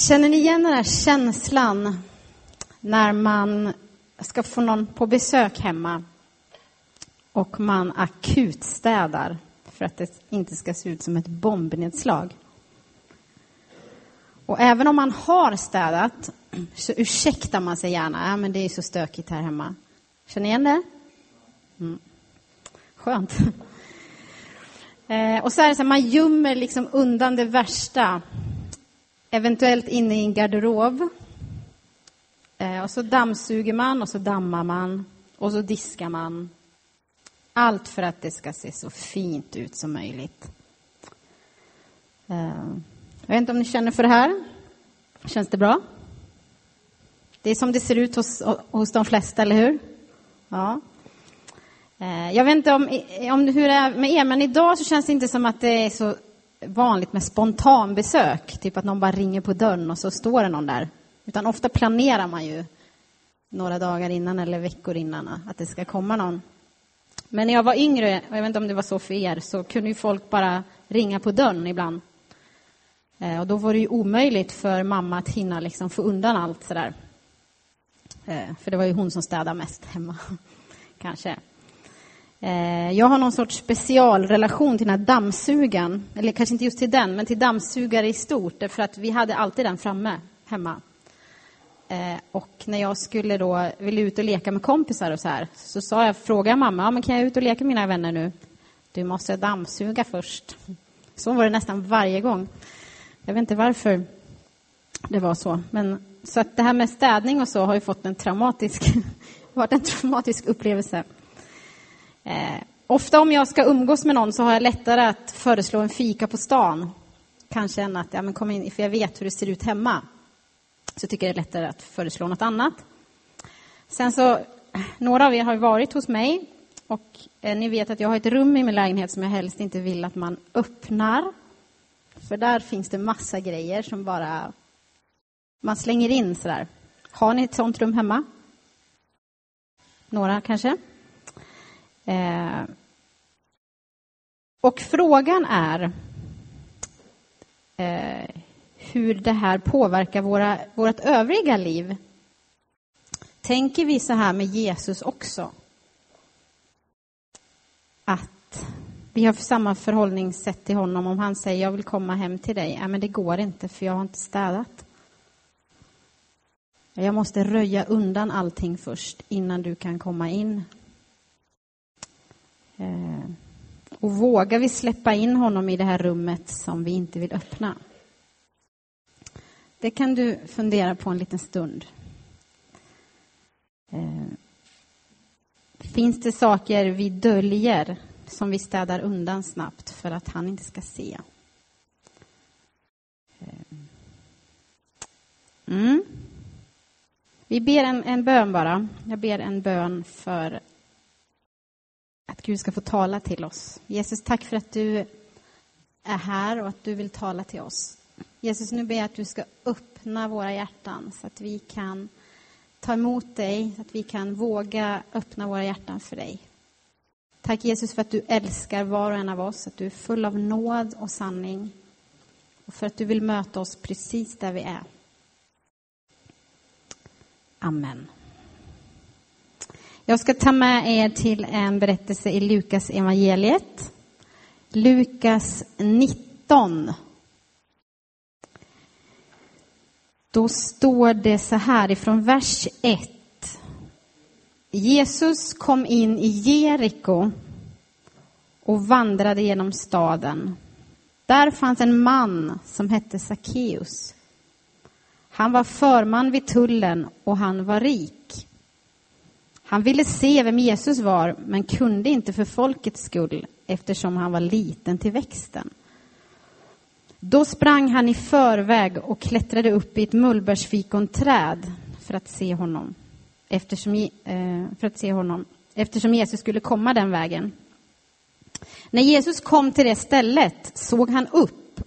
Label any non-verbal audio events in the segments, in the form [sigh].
Känner ni igen den här känslan när man ska få någon på besök hemma och man akutstädar för att det inte ska se ut som ett bombnedslag? Och även om man har städat så ursäktar man sig gärna. Ja, men det är så stökigt här hemma. Känner ni igen det? Mm. Skönt. Eh, och så är det så här, man gömmer liksom undan det värsta. Eventuellt inne i en garderob. Eh, och så dammsuger man och så dammar man och så diskar man. Allt för att det ska se så fint ut som möjligt. Eh, jag vet inte om ni känner för det här. Känns det bra? Det är som det ser ut hos, hos de flesta, eller hur? Ja. Eh, jag vet inte om, om hur det är med er, men idag så känns det inte som att det är så vanligt med spontanbesök. Typ att någon bara ringer på dörren och så står det någon där. Utan ofta planerar man ju några dagar innan eller veckor innan att det ska komma någon. Men när jag var yngre, och jag vet inte om det var så för er, så kunde ju folk bara ringa på dörren ibland. Eh, och då var det ju omöjligt för mamma att hinna liksom få undan allt sådär. Eh, för det var ju hon som städade mest hemma, [laughs] kanske. Eh, jag har någon sorts specialrelation till den här dammsugaren. eller kanske inte just till den, men till dammsugare i stort, därför att vi hade alltid den framme hemma. Eh, och när jag skulle då, ville ut och leka med kompisar och så här, så sa jag, frågade mamma, ja, men kan jag ut och leka med mina vänner nu? Du måste dammsuga först. Så var det nästan varje gång. Jag vet inte varför det var så. Men, så att det här med städning och så har ju fått en traumatisk, [laughs] varit en traumatisk upplevelse. Eh, ofta om jag ska umgås med någon så har jag lättare att föreslå en fika på stan. Kanske än att, ja men kom in, för jag vet hur det ser ut hemma. Så tycker jag det är lättare att föreslå något annat. Sen så, några av er har varit hos mig och eh, ni vet att jag har ett rum i min lägenhet som jag helst inte vill att man öppnar. För där finns det massa grejer som bara man slänger in sådär. Har ni ett sånt rum hemma? Några kanske? Eh. Och frågan är eh, hur det här påverkar våra, vårt övriga liv. Tänker vi så här med Jesus också? Att vi har samma förhållningssätt till honom. Om han säger jag vill komma hem till dig, ja, men det går inte för jag har inte städat. Jag måste röja undan allting först innan du kan komma in. Eh, och vågar vi släppa in honom i det här rummet som vi inte vill öppna? Det kan du fundera på en liten stund. Eh, finns det saker vi döljer som vi städar undan snabbt för att han inte ska se. Eh, mm. Vi ber en, en bön bara. Jag ber en bön för att Gud ska få tala till oss. Jesus, tack för att du är här och att du vill tala till oss. Jesus, nu ber jag att du ska öppna våra hjärtan så att vi kan ta emot dig, så att vi kan våga öppna våra hjärtan för dig. Tack Jesus för att du älskar var och en av oss, att du är full av nåd och sanning och för att du vill möta oss precis där vi är. Amen. Jag ska ta med er till en berättelse i Lukas evangeliet. Lukas 19. Då står det så här ifrån vers 1 Jesus kom in i Jeriko och vandrade genom staden. Där fanns en man som hette Sackeus. Han var förman vid tullen och han var rik. Han ville se vem Jesus var, men kunde inte för folkets skull eftersom han var liten till växten. Då sprang han i förväg och klättrade upp i ett mullbärsfikonträd för att se honom eftersom, eh, för att se honom, eftersom Jesus skulle komma den vägen. När Jesus kom till det stället såg han upp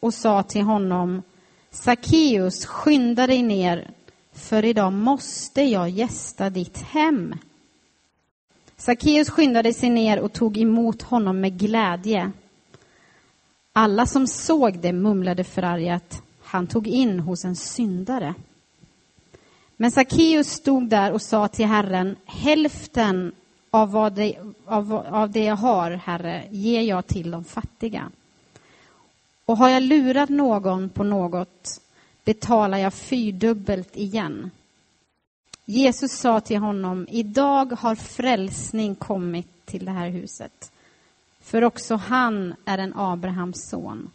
och sa till honom Sackeus, skynda dig ner, för idag måste jag gästa ditt hem. Sackeus skyndade sig ner och tog emot honom med glädje. Alla som såg det mumlade förargat, han tog in hos en syndare. Men Sackeus stod där och sa till Herren, hälften av, vad det, av, av det jag har, Herre, ger jag till de fattiga. Och har jag lurat någon på något betalar jag fyrdubbelt igen. Jesus sa till honom, idag har frälsning kommit till det här huset. För också han är en Abrahams son.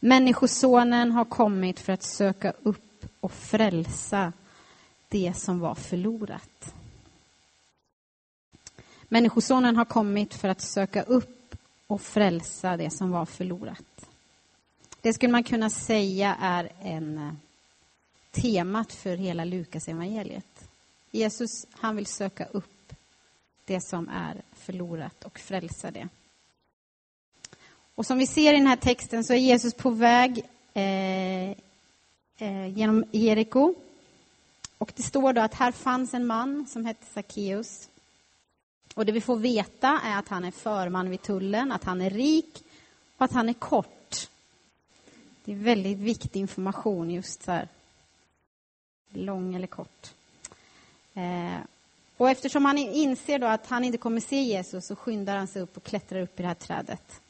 Människosonen har kommit för att söka upp och frälsa det som var förlorat. Människosonen har kommit för att söka upp och frälsa det som var förlorat. Det skulle man kunna säga är en eh, temat för hela Lukas evangeliet. Jesus, han vill söka upp det som är förlorat och frälsa det. Och som vi ser i den här texten så är Jesus på väg eh, eh, genom Jeriko. Och det står då att här fanns en man som hette Sackeus. Och det vi får veta är att han är förman vid tullen, att han är rik och att han är kort. Det är väldigt viktig information just så här. Lång eller kort. Eh, och eftersom han inser då att han inte kommer se Jesus så skyndar han sig upp och klättrar upp i det här trädet.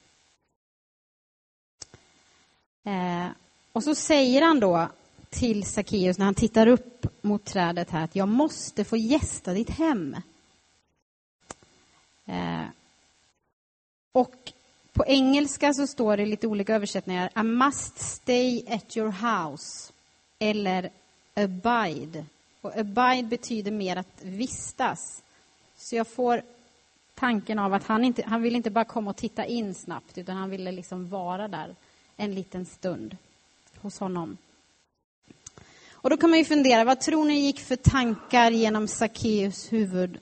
Eh, och så säger han då till Sackeus när han tittar upp mot trädet här att jag måste få gästa ditt hem. Eh, och på engelska så står det lite olika översättningar. I must stay at your house. Eller abide. Och abide betyder mer att vistas. Så jag får tanken av att han, inte, han vill inte bara komma och titta in snabbt, utan han ville liksom vara där en liten stund hos honom. Och då kan man ju fundera, vad tror ni gick för tankar genom Sackeus huvud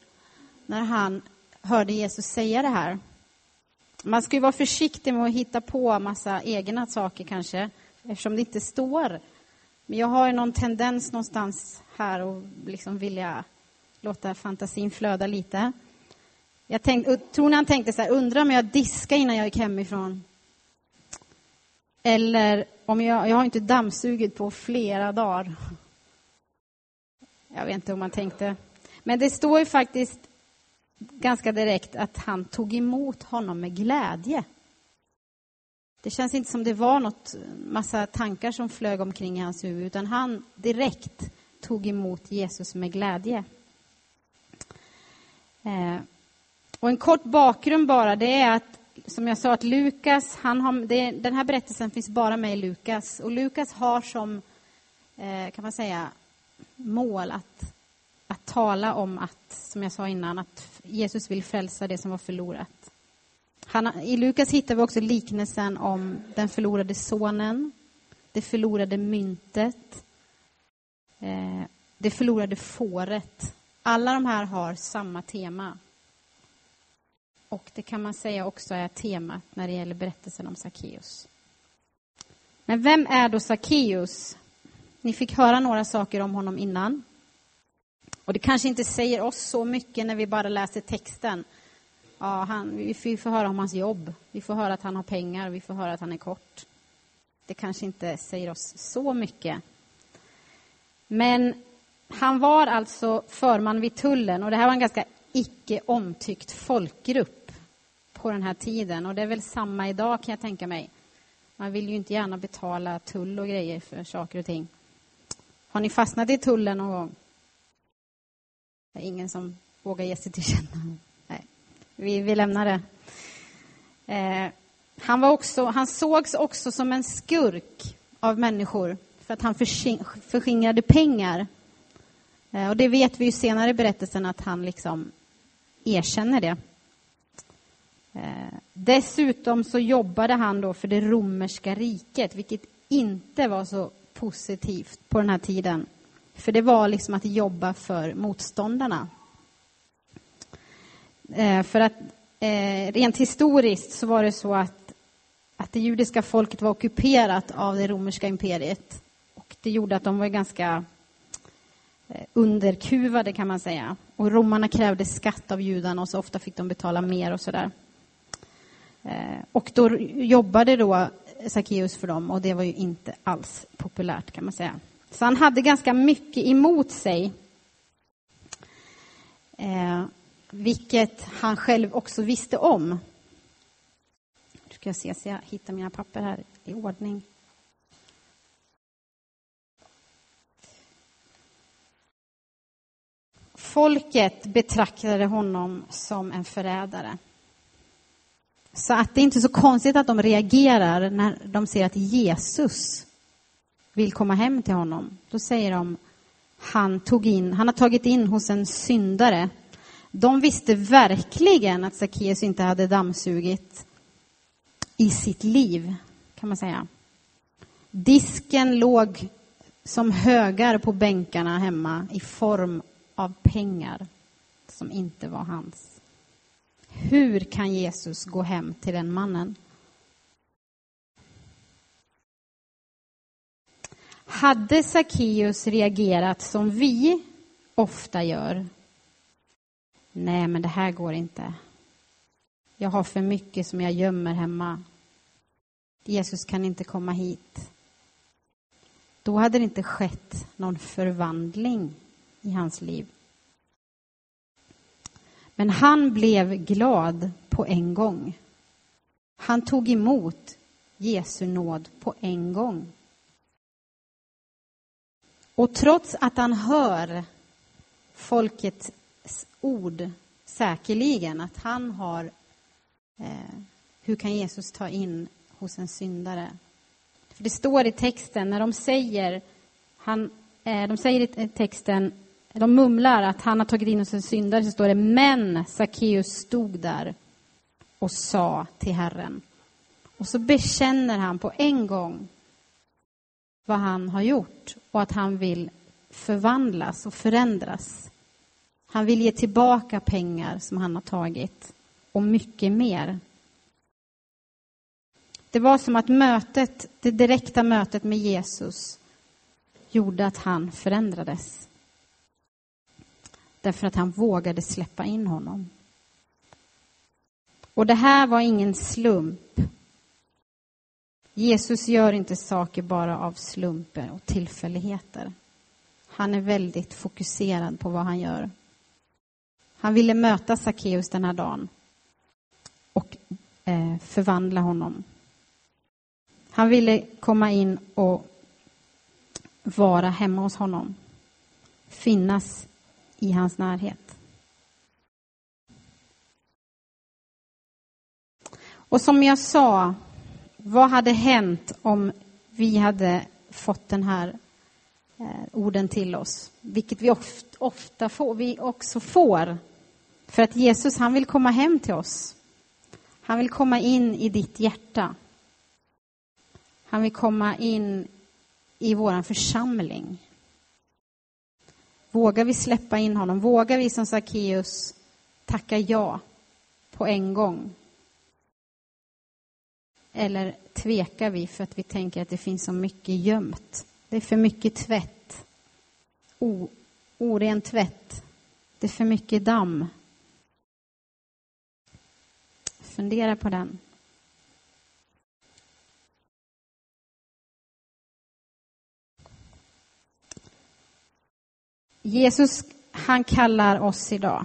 när han hörde Jesus säga det här? Man ska ju vara försiktig med att hitta på massa egna saker kanske, eftersom det inte står. Men jag har ju någon tendens någonstans här och liksom vilja låta fantasin flöda lite. Jag tänk, tror ni han tänkte så här, undrar om jag diskade innan jag gick hemifrån? Eller om jag, jag har inte dammsugit på flera dagar. Jag vet inte hur man tänkte. Men det står ju faktiskt ganska direkt att han tog emot honom med glädje. Det känns inte som det var något massa tankar som flög omkring i hans huvud, utan han direkt tog emot Jesus med glädje. Eh, och en kort bakgrund bara, det är att som jag sa, att Lukas, han har, det, den här berättelsen finns bara med i Lukas. Och Lukas har som, eh, kan man säga, mål att, att tala om att, som jag sa innan, att Jesus vill frälsa det som var förlorat. Han, I Lukas hittar vi också liknelsen om den förlorade sonen, det förlorade myntet, eh, det förlorade fåret. Alla de här har samma tema. Och det kan man säga också är temat när det gäller berättelsen om Sackeus. Men vem är då Sackeus? Ni fick höra några saker om honom innan. Och det kanske inte säger oss så mycket när vi bara läser texten. Ja, han, vi får höra om hans jobb. Vi får höra att han har pengar. Vi får höra att han är kort. Det kanske inte säger oss så mycket. Men han var alltså förman vid tullen och det här var en ganska icke omtyckt folkgrupp på den här tiden. Och det är väl samma idag kan jag tänka mig. Man vill ju inte gärna betala tull och grejer för saker och ting. Har ni fastnat i tullen någon gång? Det är ingen som vågar ge sig till känna. Nej, vi, vi lämnar det. Eh, han, var också, han sågs också som en skurk av människor för att han förskingrade pengar. Eh, och det vet vi ju senare i berättelsen att han liksom erkänner det. Eh, dessutom så jobbade han då för det romerska riket, vilket inte var så positivt på den här tiden. För det var liksom att jobba för motståndarna. Eh, för att eh, rent historiskt så var det så att, att det judiska folket var ockuperat av det romerska imperiet. Och det gjorde att de var ganska eh, underkuvade kan man säga. Och romarna krävde skatt av judarna och så ofta fick de betala mer och sådär. Eh, och då jobbade då Sackeus för dem och det var ju inte alls populärt kan man säga. Så han hade ganska mycket emot sig. Eh, vilket han själv också visste om. Nu ska jag se så jag hittar mina papper här i ordning. Folket betraktade honom som en förrädare. Så att det är inte så konstigt att de reagerar när de ser att Jesus vill komma hem till honom. Då säger de han, tog in, han har tagit in hos en syndare. De visste verkligen att Sackeus inte hade dammsugit i sitt liv, kan man säga. Disken låg som högar på bänkarna hemma i form av pengar som inte var hans. Hur kan Jesus gå hem till den mannen? Hade Sackeus reagerat som vi ofta gör? Nej, men det här går inte. Jag har för mycket som jag gömmer hemma. Jesus kan inte komma hit. Då hade det inte skett någon förvandling i hans liv. Men han blev glad på en gång. Han tog emot Jesu nåd på en gång. Och trots att han hör folkets ord säkerligen, att han har... Eh, hur kan Jesus ta in hos en syndare? För det står i texten, när de säger, han, eh, de säger i texten de mumlar att han har tagit in hos en syndare, så står det men Sackeus stod där och sa till Herren. Och så bekänner han på en gång vad han har gjort och att han vill förvandlas och förändras. Han vill ge tillbaka pengar som han har tagit och mycket mer. Det var som att mötet, det direkta mötet med Jesus gjorde att han förändrades. Därför att han vågade släppa in honom. Och det här var ingen slump. Jesus gör inte saker bara av slumper och tillfälligheter. Han är väldigt fokuserad på vad han gör. Han ville möta Sackeus den här dagen och eh, förvandla honom. Han ville komma in och vara hemma hos honom. Finnas i hans närhet. Och som jag sa, vad hade hänt om vi hade fått den här eh, orden till oss? Vilket vi ofta får, vi också får. För att Jesus, han vill komma hem till oss. Han vill komma in i ditt hjärta. Han vill komma in i vår församling. Vågar vi släppa in honom? Vågar vi som Sackeus tacka ja på en gång? Eller tvekar vi för att vi tänker att det finns så mycket gömt? Det är för mycket tvätt. O, oren tvätt. Det är för mycket damm. Fundera på den. Jesus, han kallar oss idag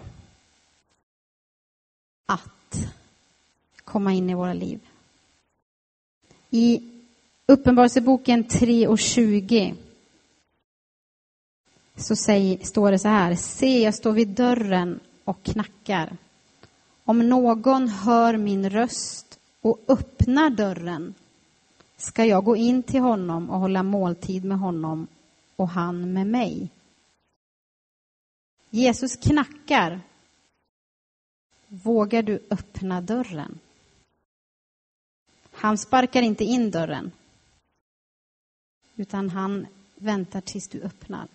att komma in i våra liv. I Uppenbarelseboken 3 och 20 så säger, står det så här. Se, jag står vid dörren och knackar. Om någon hör min röst och öppnar dörren ska jag gå in till honom och hålla måltid med honom och han med mig. Jesus knackar. Vågar du öppna dörren? Han sparkar inte in dörren, utan han väntar tills du öppnar.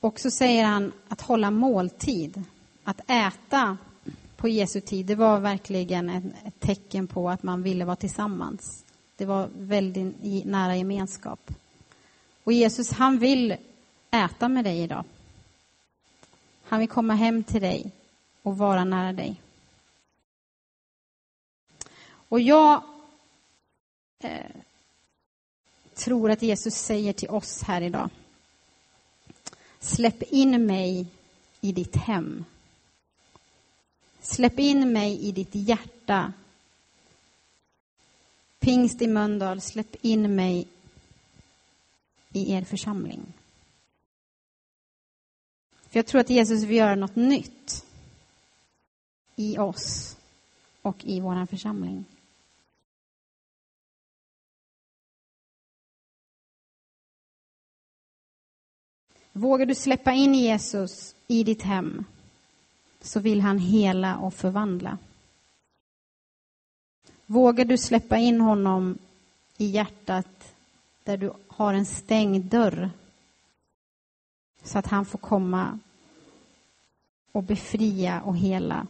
Och så säger han att hålla måltid, att äta på Jesu tid, det var verkligen ett tecken på att man ville vara tillsammans. Det var väldigt nära gemenskap. Och Jesus, han vill äta med dig idag. Han vill komma hem till dig och vara nära dig. Och jag eh, tror att Jesus säger till oss här idag. Släpp in mig i ditt hem. Släpp in mig i ditt hjärta. Pingst i Mölndal, släpp in mig i er församling. För jag tror att Jesus vill göra något nytt i oss och i vår församling. Vågar du släppa in Jesus i ditt hem så vill han hela och förvandla. Vågar du släppa in honom i hjärtat där du har en stängd dörr så att han får komma och befria och hela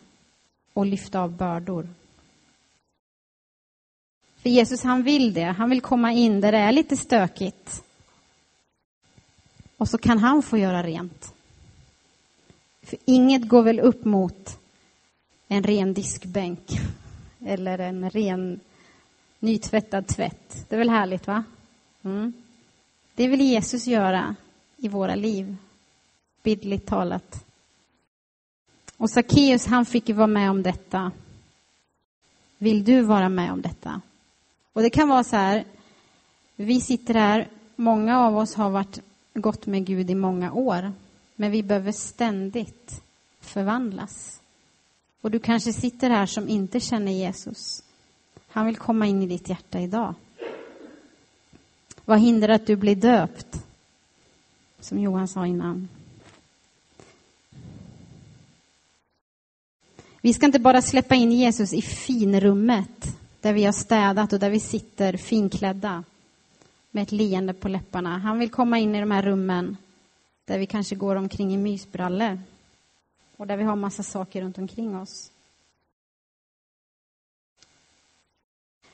och lyfta av bördor. För Jesus han vill det. Han vill komma in där det är lite stökigt. Och så kan han få göra rent. För inget går väl upp mot en ren diskbänk [laughs] eller en ren nytvättad tvätt. Det är väl härligt, va? Mm. Det vill Jesus göra i våra liv, bildligt talat. Och Sackeus, han fick ju vara med om detta. Vill du vara med om detta? Och det kan vara så här, vi sitter här, många av oss har varit gått med Gud i många år, men vi behöver ständigt förvandlas. Och du kanske sitter här som inte känner Jesus. Han vill komma in i ditt hjärta idag. Vad hindrar att du blir döpt? Som Johan sa innan. Vi ska inte bara släppa in Jesus i finrummet där vi har städat och där vi sitter finklädda med ett leende på läpparna. Han vill komma in i de här rummen där vi kanske går omkring i mysbrallor och där vi har massa saker runt omkring oss.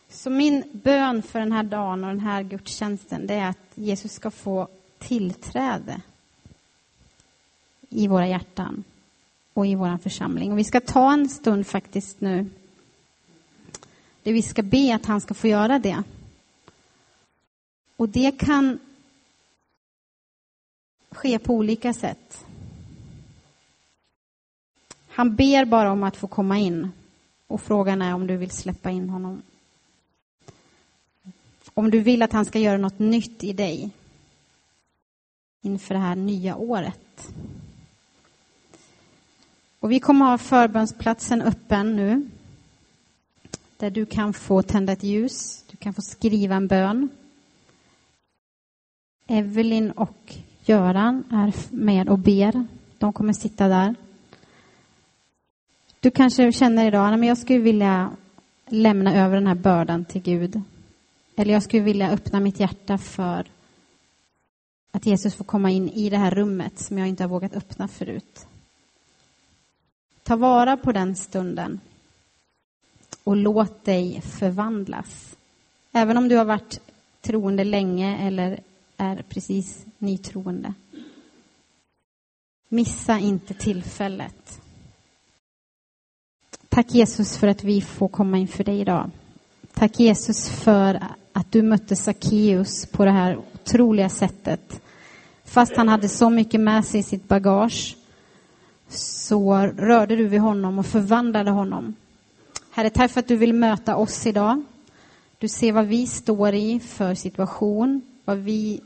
Så min bön för den här dagen och den här gudstjänsten det är att Jesus ska få tillträde i våra hjärtan och i vår församling. Och vi ska ta en stund faktiskt nu där vi ska be att han ska få göra det. Och det kan ske på olika sätt. Han ber bara om att få komma in och frågan är om du vill släppa in honom. Om du vill att han ska göra något nytt i dig inför det här nya året. Och vi kommer ha förbönsplatsen öppen nu. Där du kan få tända ett ljus, du kan få skriva en bön. Evelyn och Göran är med och ber. De kommer sitta där. Du kanske känner idag att jag skulle vilja lämna över den här bördan till Gud. Eller jag skulle vilja öppna mitt hjärta för att Jesus får komma in i det här rummet som jag inte har vågat öppna förut. Ta vara på den stunden och låt dig förvandlas. Även om du har varit troende länge eller är precis nytroende. Missa inte tillfället. Tack Jesus för att vi får komma inför dig idag. Tack Jesus för att du mötte Sackeus på det här otroliga sättet. Fast han hade så mycket med sig i sitt bagage så rörde du vid honom och förvandlade honom. Herre, tack för att du vill möta oss idag. Du ser vad vi står i för situation, vad vi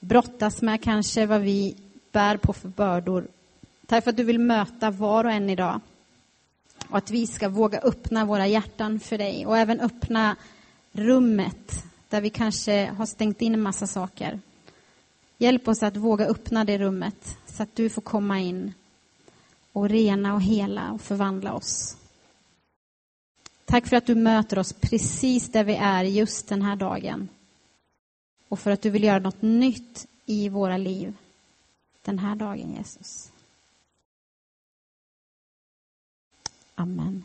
brottas med kanske, vad vi bär på för bördor. Tack för att du vill möta var och en idag. Och att vi ska våga öppna våra hjärtan för dig och även öppna rummet där vi kanske har stängt in en massa saker. Hjälp oss att våga öppna det rummet så att du får komma in och rena och hela och förvandla oss. Tack för att du möter oss precis där vi är just den här dagen. Och för att du vill göra något nytt i våra liv den här dagen, Jesus. Amen.